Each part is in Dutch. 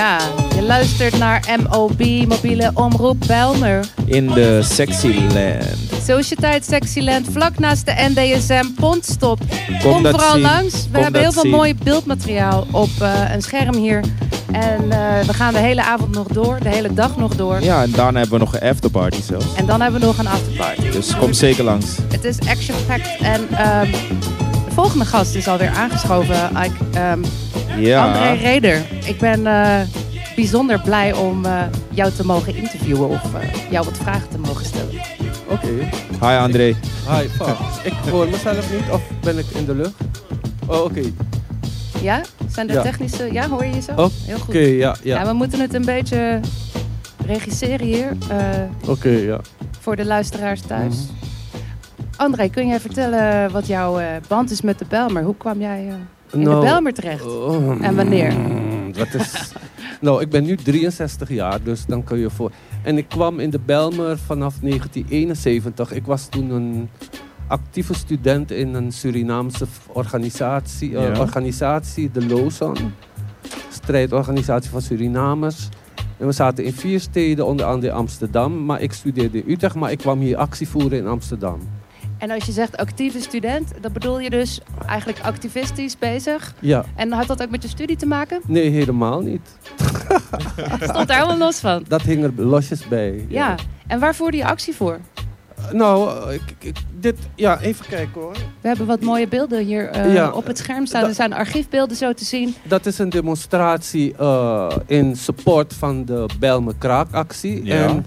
Ja, je luistert naar MOB, mobiele omroep Belmer. In de Sexyland. Sociëteit Sexyland, vlak naast de NDSM Pontstop. Kom Kom vooral zien. langs. We Kom hebben heel veel zien. mooi beeldmateriaal op eh, een scherm hier. En eh, we gaan de hele avond nog door, de hele dag nog door. Ja, en daarna hebben we nog een afterparty zelfs. En dan hebben we nog een afterparty. Dus kom zeker langs. Het is action-packed en ehm, de volgende gast is alweer aangeschoven. Ike, ehm, Ja. André Reder. Ik ben eh, bijzonder blij om eh, jou te mogen interviewen of eh, jou wat vragen te mogen stellen. Oké. Hi André. Hi, fuck. Ik hoor mezelf niet of ben ik in de lucht? Oh, oké. Ja? Zijn de Ja. technische... Ja, hoor je jezelf? Oké, Heel goed. ja, Ja. ja. we moeten het een beetje regisseren hier eh, Oké, ja. voor de luisteraars thuis. Mhm. André, kun jij vertellen wat jouw eh, band is met de Belmer? Hoe kwam jij eh, in Nou, de Belmer terecht? Oh, En wanneer? mm, Dat is... nou, ik ben nu 63 jaar, dus dan kun je voor... En ik kwam in de Belmer vanaf 1971. Ik was toen een actieve student in een Surinaamse organisatie, eh, organisatie de LOSAN. Strijdorganisatie van Surinamers. En we zaten in vier steden, onder andere Amsterdam. Maar ik studeerde in Utrecht, maar ik kwam hier actie voeren in Amsterdam. En als je zegt actieve student, dan bedoel je dus eigenlijk activistisch bezig. Ja, En had dat ook met je studie te maken? nee, helemaal niet. Stond daar helemaal los van. Dat hing er losjes bij. Ja. En waar voerde je actie voor? Nou, eh, ik, ik- dit, ja, even kijken hoor. We hebben wat mooie beelden hier eh, Ja. op het scherm staan. Da- Er zijn archiefbeelden zo te zien. Dat is een demonstratie eh, in support van de Belme Kraakactie. Ja. En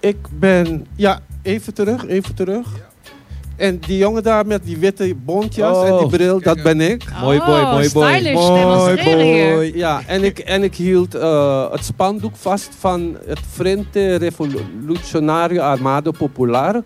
ik ben, ja, even terug, even terug. En die jongen daar met die witte bontjas en die Oh. bril, dat ben ik. Mooi boy, Oh, mooi boy. stylish mooi hier. boy. Ja, en ik, en ik hield eh, het spandoek vast van het Frente Revolucionario Armado Popular.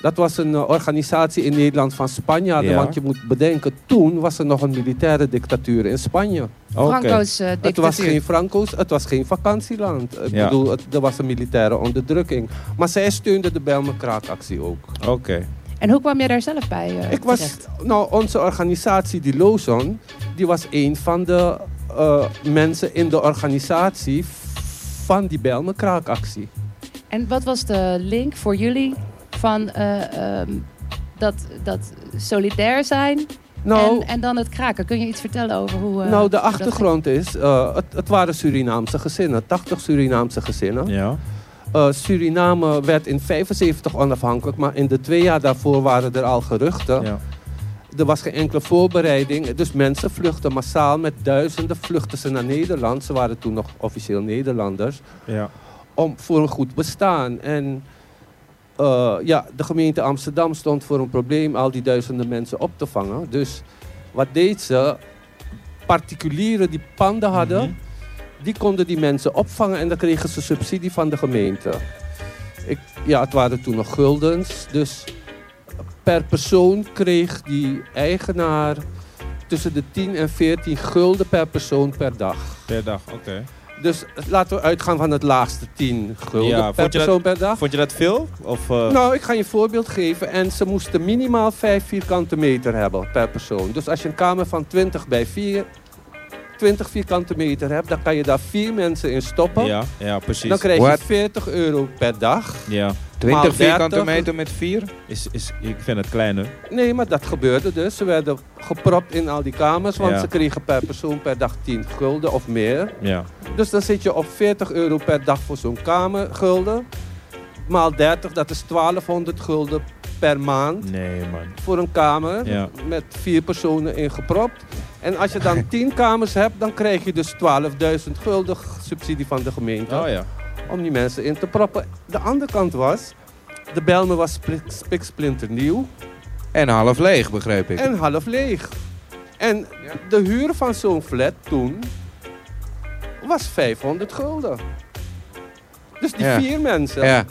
Dat was een eh, organisatie in Nederland van Spanjaarden. Ja. Want je moet bedenken, toen was er nog een militaire dictatuur in Spanje. Franco's eh Het was dictatuur. geen Franco's, het was geen vakantieland. Ik Ja. bedoel, het, er was een militaire onderdrukking. Maar zij steunde de Bijlmer Kraakactie ook. Oké. En hoe kwam je daar zelf bij eh, Ik was, terecht? nou, onze organisatie, die Lozon, die was een van de eh, mensen in de organisatie van die Bijlmer Kraakactie. En wat was de link voor jullie van eh, ehm, dat, dat solidair zijn Nou, en, en dan het kraken? Kun je iets vertellen over hoe... eh, nou de achtergrond is, eh, het, het waren Surinaamse gezinnen, 80 Surinaamse gezinnen. Ja. Eh, Suriname werd in 75 onafhankelijk, maar in de twee jaar daarvoor waren er al geruchten. ja. Er was geen enkele voorbereiding. Dus mensen vluchtten massaal. Met duizenden vluchtten ze naar Nederland. Ze waren toen nog officieel Nederlanders. Ja. Om, voor een goed bestaan. En eh, ja, de gemeente Amsterdam stond voor een probleem al die duizenden mensen op te vangen. Dus wat deed ze? Particulieren die panden hadden, Mhm. Die konden die mensen opvangen en dan kregen ze subsidie van de gemeente. Ik, ja, het waren toen nog guldens. Dus per persoon kreeg die eigenaar tussen de 10 en 14 gulden per persoon per dag. Per dag, oké. Dus laten we uitgaan van het laagste 10 gulden Ja, per dat- persoon per dag. Vond je dat veel? Of, eh, Nou, ik ga je een voorbeeld geven. En ze moesten minimaal 5 vierkante meter hebben per persoon. Dus als je een kamer van 20 bij 4, 20 vierkante meter hebt, dan kan je daar vier mensen in stoppen. ja, ja, precies. Dan krijg What? je 40 euro per dag. Ja, 20 Maal vierkante 30. meter met 4? is, is, ik vind het kleiner. Nee, maar dat gebeurde dus. Ze werden gepropt in al die kamers, want Ja. ze kregen per persoon per dag 10 gulden of meer. Ja. Dus dan zit je op 40 euro per dag voor zo'n kamergulden. Maal 30, dat is 1200 gulden per maand Nee, man. voor een kamer Ja. met vier personen ingepropt. En als je dan 10 kamers hebt, dan krijg je dus 12.000 gulden subsidie van de gemeente Oh ja. om die mensen in te proppen. De andere kant was, de Belmen was spiksplinternieuw. En half leeg, begreep ik. En half leeg. En de huur van zo'n flat toen was 500 gulden. Dus die Ja. vier mensen, Ja,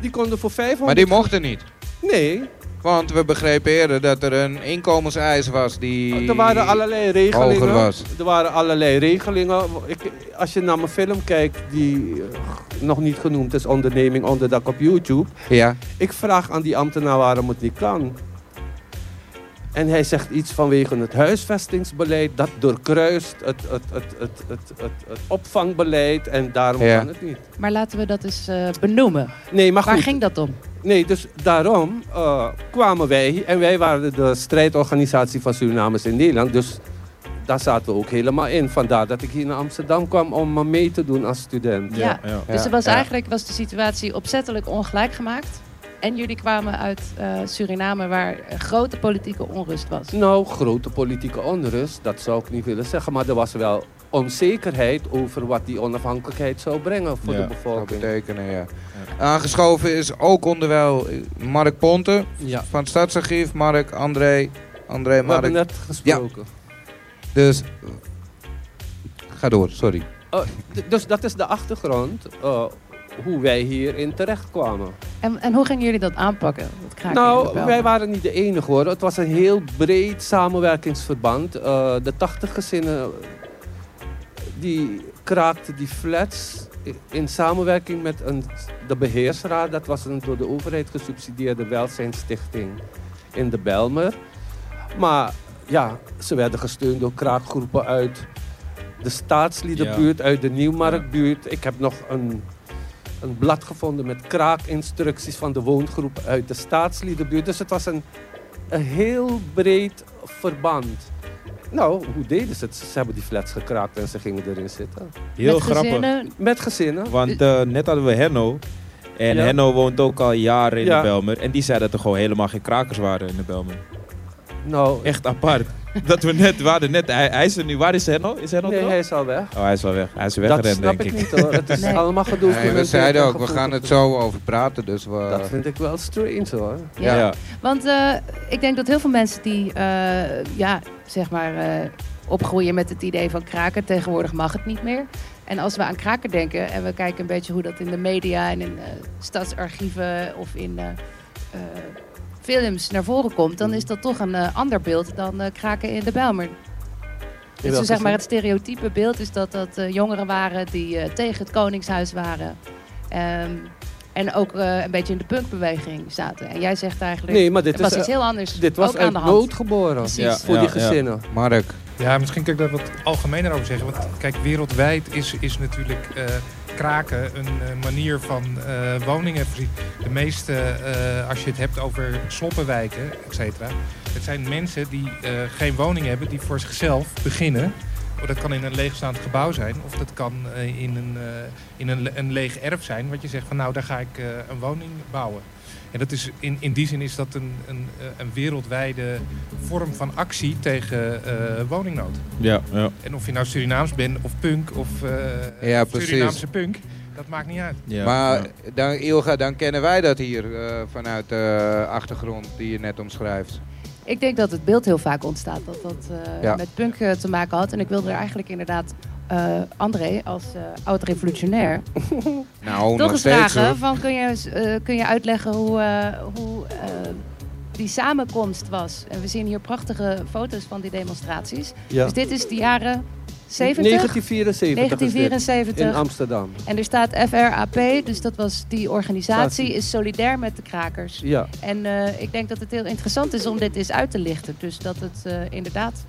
die konden voor 500... maar die mochten niet. Nee, Want we begrepen eerder dat er een inkomenseis was die er waren allerlei regelingen. hoger was. Er waren allerlei regelingen. Ik, als je naar mijn film kijkt, die eh, nog niet genoemd is, Onderneming Onderdak op YouTube. Ja, Ik vraag aan die ambtenaar waarom het niet kan. En hij zegt iets vanwege het huisvestingsbeleid. Dat doorkruist het, het, het, het, het, het, het opvangbeleid. En daarom Ja. kan het niet. Maar laten we dat eens eh, benoemen. Nee, maar Waar goed. ging dat om? Nee, dus daarom eh, kwamen wij. En wij waren de strijdorganisatie van Surinamers in Nederland. Dus daar zaten we ook helemaal in. Vandaar dat ik hier naar Amsterdam kwam om mee te doen als student. Ja. ja. Dus was ja. eigenlijk was de situatie opzettelijk ongelijk gemaakt. En jullie kwamen uit eh, Suriname waar grote politieke onrust was. Nou, grote politieke onrust, dat zou ik niet willen zeggen. Maar er was wel onzekerheid over wat die onafhankelijkheid zou brengen voor Ja, de Zou bevolking. betekenen, ja. Aangeschoven is ook onderwijl Mark Ponte Ja. van het Stadsarchief. Mark, André, André, We hebben Mark. net gesproken. Dus, eh, ga door, sorry. Oh, dus dat is de achtergrond eh, hoe wij hierin terechtkwamen. En, en hoe gingen jullie dat aanpakken? Dat Nou, wij waren niet de enige hoor. Het was een heel breed samenwerkingsverband. Eh, de 80 gezinnen die kraakten die flats in samenwerking met een, de beheersraad. Dat was een door de overheid gesubsidieerde welzijnsstichting in de Belmer. Maar ja, ze werden gesteund door kraakgroepen uit de staatsliedenbuurt, uit de Nieuwmarktbuurt. Ik heb nog een, een blad gevonden met kraakinstructies van de woongroep uit de staatsliedenbuurt. Dus het was een, een heel breed verband. Nou, hoe deden ze het? Ze hebben die flats gekraakt en ze gingen erin zitten. Heel Met grappig. gezinnen, Met gezinnen. Want eh, net hadden we Henno. En Ja. Henno woont ook al jaren in Ja. de Belmer. En die zei dat er gewoon helemaal geen krakers waren in de Belmer. Nou, Echt apart. Dat we net, we hadden net, hij, hij is er nu. Waar is Henno? Is Henno nee, er nog? hij is al weg. Oh, hij is wel weg. Hij is Dat weggerend, snap denk ik ik. niet hoor. Het is Nee. allemaal Nee, we zeiden en ook, we gaan het zo over praten. Dus we, Dat vind ik wel strange hoor. Ja. Ja. Want eh, ik denk dat heel veel mensen die eh, ja, zeg maar, eh, opgroeien met het idee van kraken, tegenwoordig mag het niet meer. En als we aan kraken denken en we kijken een beetje hoe dat in de media en in eh, stadsarchieven of in films naar voren komt, dan is dat toch een eh, ander beeld dan eh, kraken in de Bijlmer. Dus zeg maar, het stereotype beeld is dat dat eh, jongeren waren die eh, tegen het Koningshuis waren. Ehm, en ook eh, een beetje in de punkbeweging zaten. En jij zegt eigenlijk, Nee, maar dit het was is, iets eh, heel anders. dit was ook aan uit de hand. nood geboren. Precies. Ja. Voor die gezinnen. Mark, Ja, misschien kan ik daar wat algemener over zeggen. Want kijk, wereldwijd is, is natuurlijk eh, kraken een eh, manier van eh, woningen. De meeste, eh, als je het hebt over sloppenwijken, et cetera. Het zijn mensen die geen woning hebben, die voor zichzelf beginnen. Oh, Dat kan in een leegstaand gebouw zijn. Of dat kan eh, in, een, eh, in een, een leeg erf zijn. Wat je zegt van nou, daar ga ik eh, een woning bouwen. En dat is, in, in die zin is dat een, een, eh, een wereldwijde vorm van actie tegen eh, woningnood. Ja, ja. En of je nou Surinaams bent of punk of eh, Ja, precies. Surinaamse punk, dat maakt niet uit. ja. maar ja. dan, Ilga, dan kennen wij dat hier eh, vanuit de achtergrond die je net omschrijft. Ik denk dat het beeld heel vaak ontstaat dat dat eh, Ja. met punk eh, te maken had. En ik wilde er eigenlijk inderdaad eh, André als eh, oud-revolutionair Nou, toch nog eens vragen. hoor. Van, kun, je, eh, kun je uitleggen hoe, eh, hoe die samenkomst was? En we zien hier prachtige foto's van die demonstraties. Ja. Dus dit is de jaren 70? 1974 is dit, 1974. in Amsterdam. En er staat FRAP, dus dat was die organisatie, is solidair met de krakers. Ja. En eh, ik denk dat het heel interessant is om dit eens uit te lichten. Dus dat het eh, inderdaad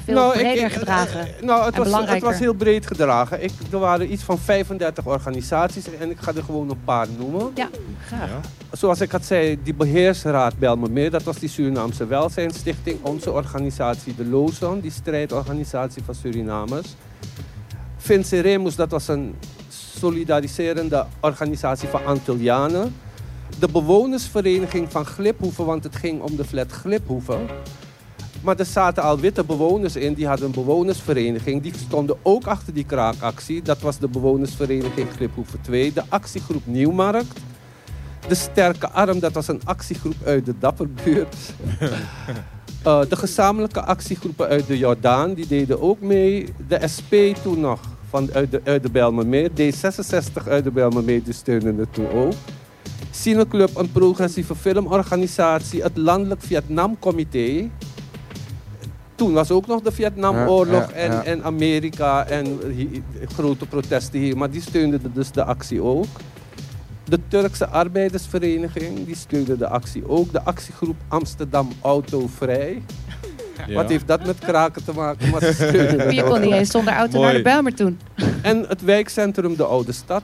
veel Nou, ik- breder ik- gedragen. eh, nou, het en was, het was heel breed gedragen. Ik, er waren iets van 35 organisaties en ik ga er gewoon een paar noemen. Ja, graag. Ja. Zoals ik had zei, die beheersraad Belmermeer, dat was die Surinaamse Welzijnsstichting. Onze organisatie, de Lozon, die strijdorganisatie van Surinamers. Vince Remus, dat was een solidariserende organisatie van Antillianen. De bewonersvereniging van Gliphoeven, want het ging om de flat Gliphoeven. Maar er zaten al witte bewoners in, die hadden een bewonersvereniging. Die stonden ook achter die kraakactie. Dat was de bewonersvereniging Gliphoeven 2. De actiegroep Nieuwmarkt. De Sterke Arm, dat was een actiegroep uit de Dapperbuurt. Eh, de gezamenlijke actiegroepen uit de Jordaan, die deden ook mee. De SP toen nog, van, uit, de, uit de Bijlmermeer. D66 uit de Bijlmermeer, die steunden het toen ook. Cineclub, een progressieve filmorganisatie. Het Landelijk Vietnamcomité. Toen was ook nog de Vietnamoorlog Ja, ja, en, ja. en Amerika en hi- grote protesten hier. Maar die steunden dus de actie ook. De Turkse arbeidersvereniging die steunde de actie ook. De actiegroep Amsterdam Autovrij. Ja. Wat heeft dat met kraken te maken? Maar ze Je kon niet eens zonder auto Mooi. naar de Bijlmer toen. En het wijkcentrum De Oude Stad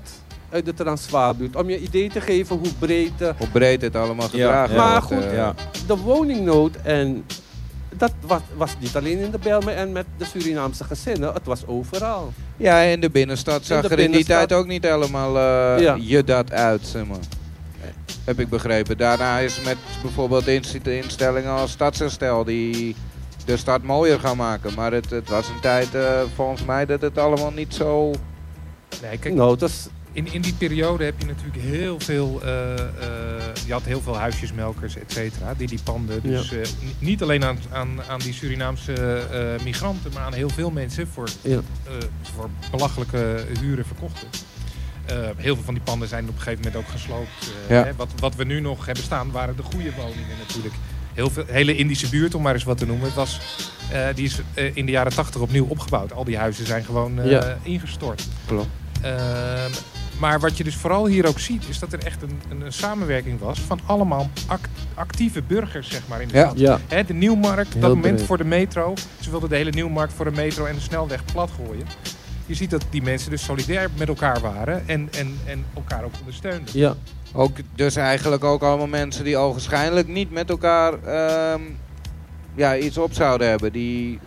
uit de Transvaalbuurt. Om je idee te geven hoe breed de, Hoe breed het allemaal gedragen Maar goed, eh. Ja. de woningnood en dat was, was niet alleen in de Bijlmer en met de Surinaamse gezinnen. Het was overal. Ja, in de binnenstad zag de er in die tijd ook niet helemaal eh, Ja. je dat uit, zeg maar. Heb ik begrepen. Daarna is met bijvoorbeeld inst- instellingen als Stadsherstel die de stad mooier gaan maken. Maar het, het was een tijd eh, volgens mij dat het allemaal niet zo... Nee, kijk, Nou, het was, in, in die periode heb je natuurlijk heel veel. eh, eh, je had heel veel huisjesmelkers, et cetera, die die panden. Dus eh, ni- niet alleen aan, aan, aan die Surinaamse migranten, maar aan heel veel mensen voor, ja. voor belachelijke huren verkochten. Heel veel van die panden zijn op een gegeven moment ook gesloopt. Ja. hè, wat, wat we nu nog hebben staan waren de goede woningen natuurlijk. Heel veel, hele Indische buurt, om maar eens wat te noemen. Het was, die is in de jaren tachtig opnieuw opgebouwd. Al die huizen zijn gewoon Ja. ingestort. Klopt. Ehm, maar wat je dus vooral hier ook ziet, is dat er echt een, een, een samenwerking was van allemaal act- actieve burgers, zeg maar, in de Ja. stad. Ja. Hè, de Nieuwmarkt, Heel dat moment breed. voor de metro. Ze wilden de hele Nieuwmarkt voor de metro en de snelweg plat gooien. Je ziet dat die mensen dus solidair met elkaar waren en, en, en elkaar ook ondersteunden. ja. Ook, dus eigenlijk ook allemaal mensen die ogenschijnlijk niet met elkaar ehm, ja, iets op zouden hebben. Die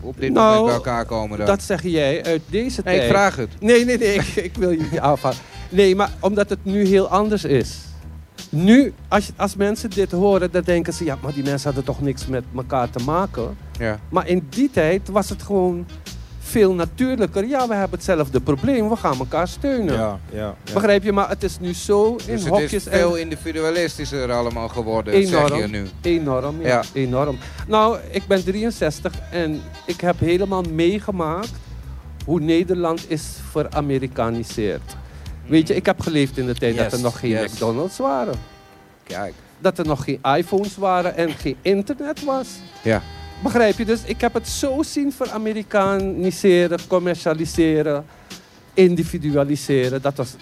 op dit Nou, moment bij elkaar komen dan. Dat zeg jij uit deze tijd. ik vraag het. Nee, nee, nee, ik, ik wil je niet afhalen. Nee, maar omdat het nu heel anders is. Nu, als, als mensen dit horen, dan denken ze... ja, maar die mensen hadden toch niks met elkaar te maken. Ja. Maar in die tijd was het gewoon veel natuurlijker. Ja, we hebben hetzelfde probleem, we gaan elkaar steunen. Ja, ja, ja. Begrijp je? Maar het is nu zo in Dus het hokjes is veel en individualistischer allemaal geworden, zeg je Enorm. nu. enorm. Ja, Ja. enorm. Nou, ik ben 63 en ik heb helemaal meegemaakt hoe Nederland is veramerikaniseerd. Weet je, ik heb geleefd in de tijd dat er nog geen yes. McDonald's waren. Kijk. Dat er nog geen iPhones waren en geen internet was. Ja. Begrijp je? Dus ik heb het zo zien veramerikaniseren, commercialiseren, individualiseren. Dat was,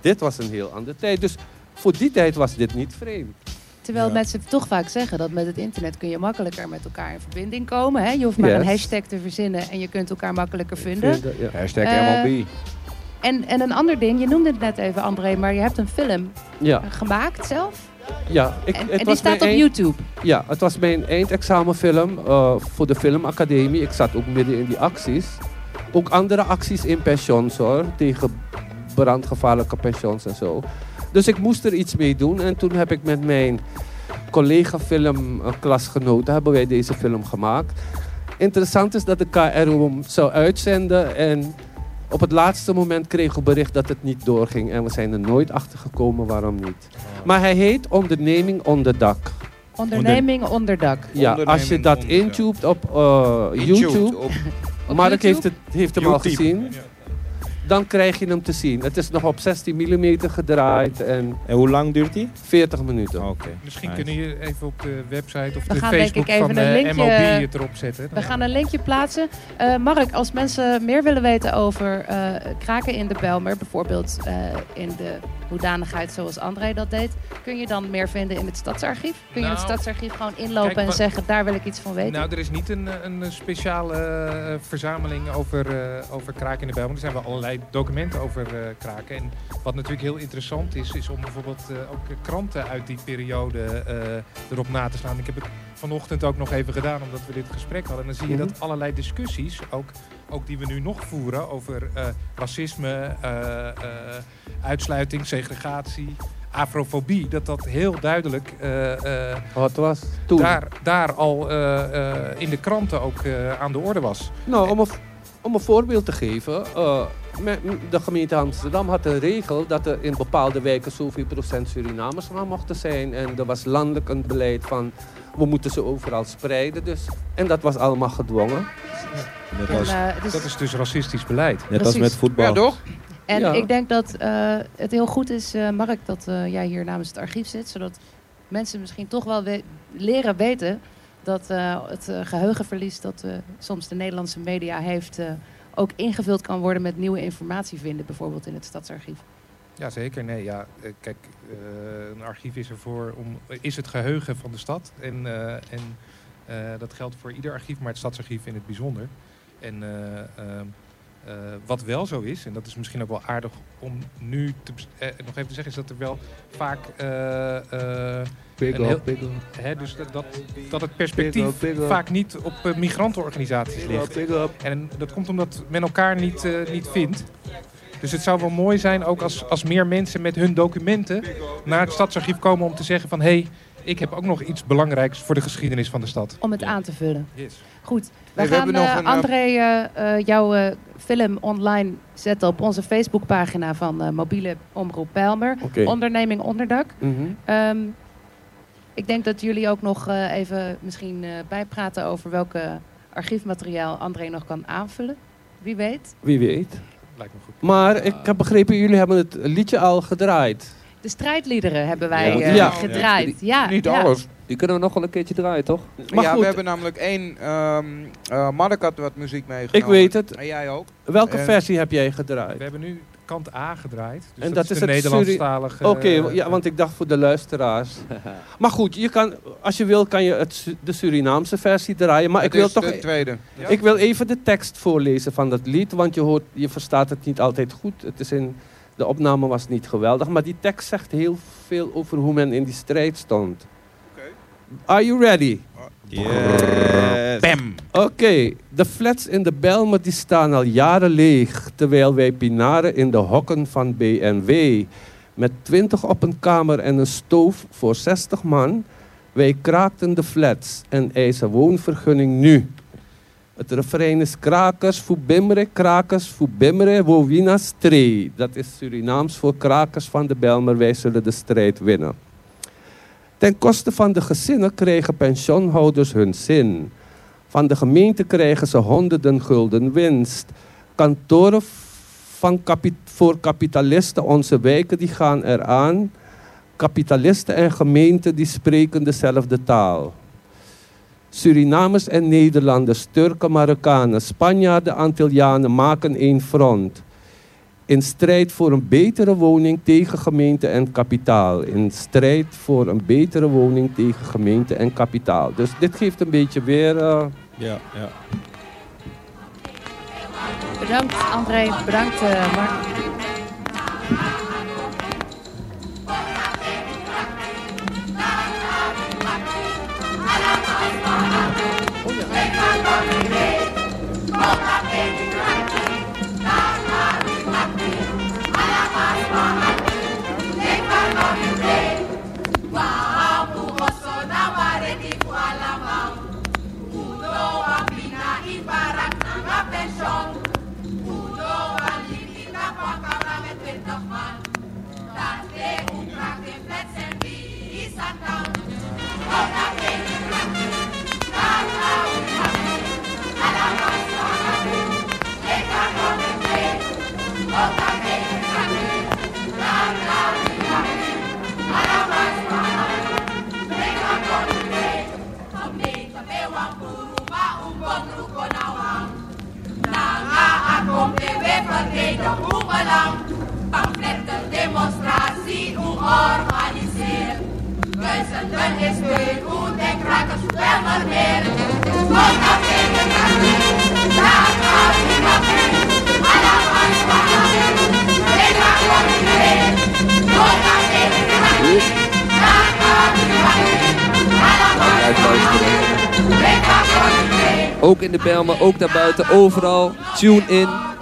dit was een heel andere tijd. Dus voor die tijd was dit niet vreemd. Terwijl Ja. mensen toch vaak zeggen dat met het internet kun je makkelijker met elkaar in verbinding komen. Hè? Je hoeft maar Yes. een hashtag te verzinnen en je kunt elkaar makkelijker vinden. Vind- ja. Hashtag Eh, MLB. En, en een ander ding, je noemde het net even André, maar je hebt een film Ja, gemaakt zelf. Ja. Ik, En, het en die staat op eind- YouTube. Ja, het was mijn eindexamenfilm eh, voor de filmacademie. Ik zat ook midden in die acties. Ook andere acties in pensions hoor, tegen brandgevaarlijke pensions en zo. Dus ik moest er iets mee doen en toen heb ik met mijn collega filmklasgenoten hebben wij deze film gemaakt. Interessant is dat de KRO hem zou uitzenden en op het laatste moment kregen we bericht dat het niet doorging en we zijn er nooit achter gekomen waarom niet. Maar hij heet Onderneming onder dak. Onderneming onderdak. Ja, als je dat intubt op eh, YouTube, Op, Op Mark YouTube? heeft, het, heeft hem al YouTube. gezien, dan krijg je hem te zien. Het is nog op 16 mm gedraaid en En hoe lang duurt die? 40 minuten. Oké. Misschien Nice. kunnen je even op de website of We de gaan denk Facebook ik even van een eh, linkje- het erop zetten. We gaan een linkje plaatsen. Eh, Mark, als mensen meer willen weten over eh, kraken in de Belmer, bijvoorbeeld eh, in de hoedanigheid zoals André dat deed, kun je dan meer vinden in het stadsarchief? Kun je in het Nou, stadsarchief gewoon inlopen kijk, en zeggen, daar wil ik iets van weten? Nou, er is niet een, een speciale verzameling over, eh, over kraken in de Bijlmer. Er zijn wel allerlei documenten over eh, kraken. En wat natuurlijk heel interessant is, is om bijvoorbeeld eh, ook kranten uit die periode eh, erop na te slaan. Ik heb het vanochtend ook nog even gedaan, omdat we dit gesprek hadden. En dan zie je Mhm. dat allerlei discussies, ook, ook die we nu nog voeren, over racisme, uitsluiting, segregatie, afrofobie, dat dat heel duidelijk Wat was toen? daar, daar al in de kranten ook aan de orde was. Nou, om een, om een voorbeeld te geven. eh, de gemeente Amsterdam had een regel dat er in bepaalde wijken zoveel procent Surinamers aan mochten zijn. En er was landelijk een beleid van we moeten ze overal spreiden. Dus, en dat was allemaal gedwongen. Net En, als, eh, Dat is dus racistisch beleid. net als met voetbal. ja, toch? En Ja. ik denk dat eh, het heel goed is, Mark, dat eh, jij hier namens het archief zit. Zodat mensen misschien toch wel we- leren weten dat eh, het eh, geheugenverlies dat eh, soms de Nederlandse media heeft... ook ingevuld kan worden met nieuwe informatie vinden, bijvoorbeeld in het stadsarchief. Ja, zeker. Nee, ja. Kijk, een archief is ervoor om. is het geheugen van de stad. En, en dat geldt voor ieder archief, maar het stadsarchief in het bijzonder. En eh, wat wel zo is, en dat is misschien ook wel aardig om nu te, eh, nog even te zeggen, is dat er wel vaak. Big Een heel- up, big up, hè, dus dat, dat, dat het perspectief Big up, vaak niet op migrantenorganisaties ligt. En dat komt omdat men elkaar niet, niet vindt. Dus het zou wel mooi zijn, ook als, als meer mensen met hun documenten naar het stadsarchief komen om te zeggen van hé, hey, ik heb ook nog iets belangrijks voor de geschiedenis van de stad. Om het aan te vullen. Yes. Goed, we Nee, we gaan eh, een, eh, André eh, jouw eh, film online zetten op onze Facebookpagina van eh, Mobiele Omroep Bijlmer. Oké. Onderneming Onderdak. Mhm. Ehm, ik denk dat jullie ook nog eh, even misschien eh, bijpraten over welke archiefmateriaal André nog kan aanvullen. Wie weet. Wie weet. Lijkt me goed. Maar ik heb begrepen, jullie hebben het liedje al gedraaid. De strijdliederen hebben wij Ja, eh, ja. gedraaid. Ja, Niet ja. alles. Die kunnen we nog wel een keertje draaien, toch? Maar ja, goed. we hebben namelijk één... ehm eh Mark had wat muziek meegenomen. Ik weet het. En jij ook. Welke versie heb jij gedraaid? We hebben nu kant A gedraaid. Dus En dat, dat is is de het Nederlandstalige... Oké, eh, ja, want ik dacht voor de luisteraars. Maar goed, je kan, als je wil kan je het, de Surinaamse versie draaien. Maar ik Het wil is toch... de tweede. Ja? Ik wil even de tekst voorlezen van dat lied, want je, hoort, je verstaat het niet altijd goed. Het is in, de opname was niet geweldig, maar die tekst zegt heel veel over hoe men in die strijd stond. Are you ready? Yes. Bam! Oké, de flats in de Belmer die staan al jaren leeg, terwijl wij pinaren in de hokken van BNW. Met 20 op een kamer en een stoof voor 60 man. Wij kraakten de flats en eisen woonvergunning nu. Het refrein is krakers voor bimmere, krakers voor bimmere, wo wina stree. Dat is Surinaams voor krakers van de Belmer, wij zullen de strijd winnen. Ten koste van de gezinnen kregen pensioenhouders hun zin. Van de gemeente krijgen ze honderden gulden winst. Kantoren van voor kapitalisten, onze wijken, die gaan eraan. Kapitalisten en gemeenten die spreken dezelfde taal. Surinamers en Nederlanders, Turken, Marokkanen, Spanjaarden, Antillianen maken één front. In strijd voor een betere woning tegen gemeente en kapitaal. In strijd voor een betere woning tegen gemeente en kapitaal. Dus dit geeft een beetje weer. eh, Ja, ja. Bedankt André, bedankt eh, Mark. Pamfletten, demonstratie, hoe organiseer. Duizenden is steun, hoe de krakers wel maar meer. Wat dat tegen daar gaat die café. Allemaal spannend, ik ga gewoon niet meer. Wat dat tegen daar gaat die café. Allemaal spannend, ik Ook in de Belmen, ook daarbuiten, overal. Tune in.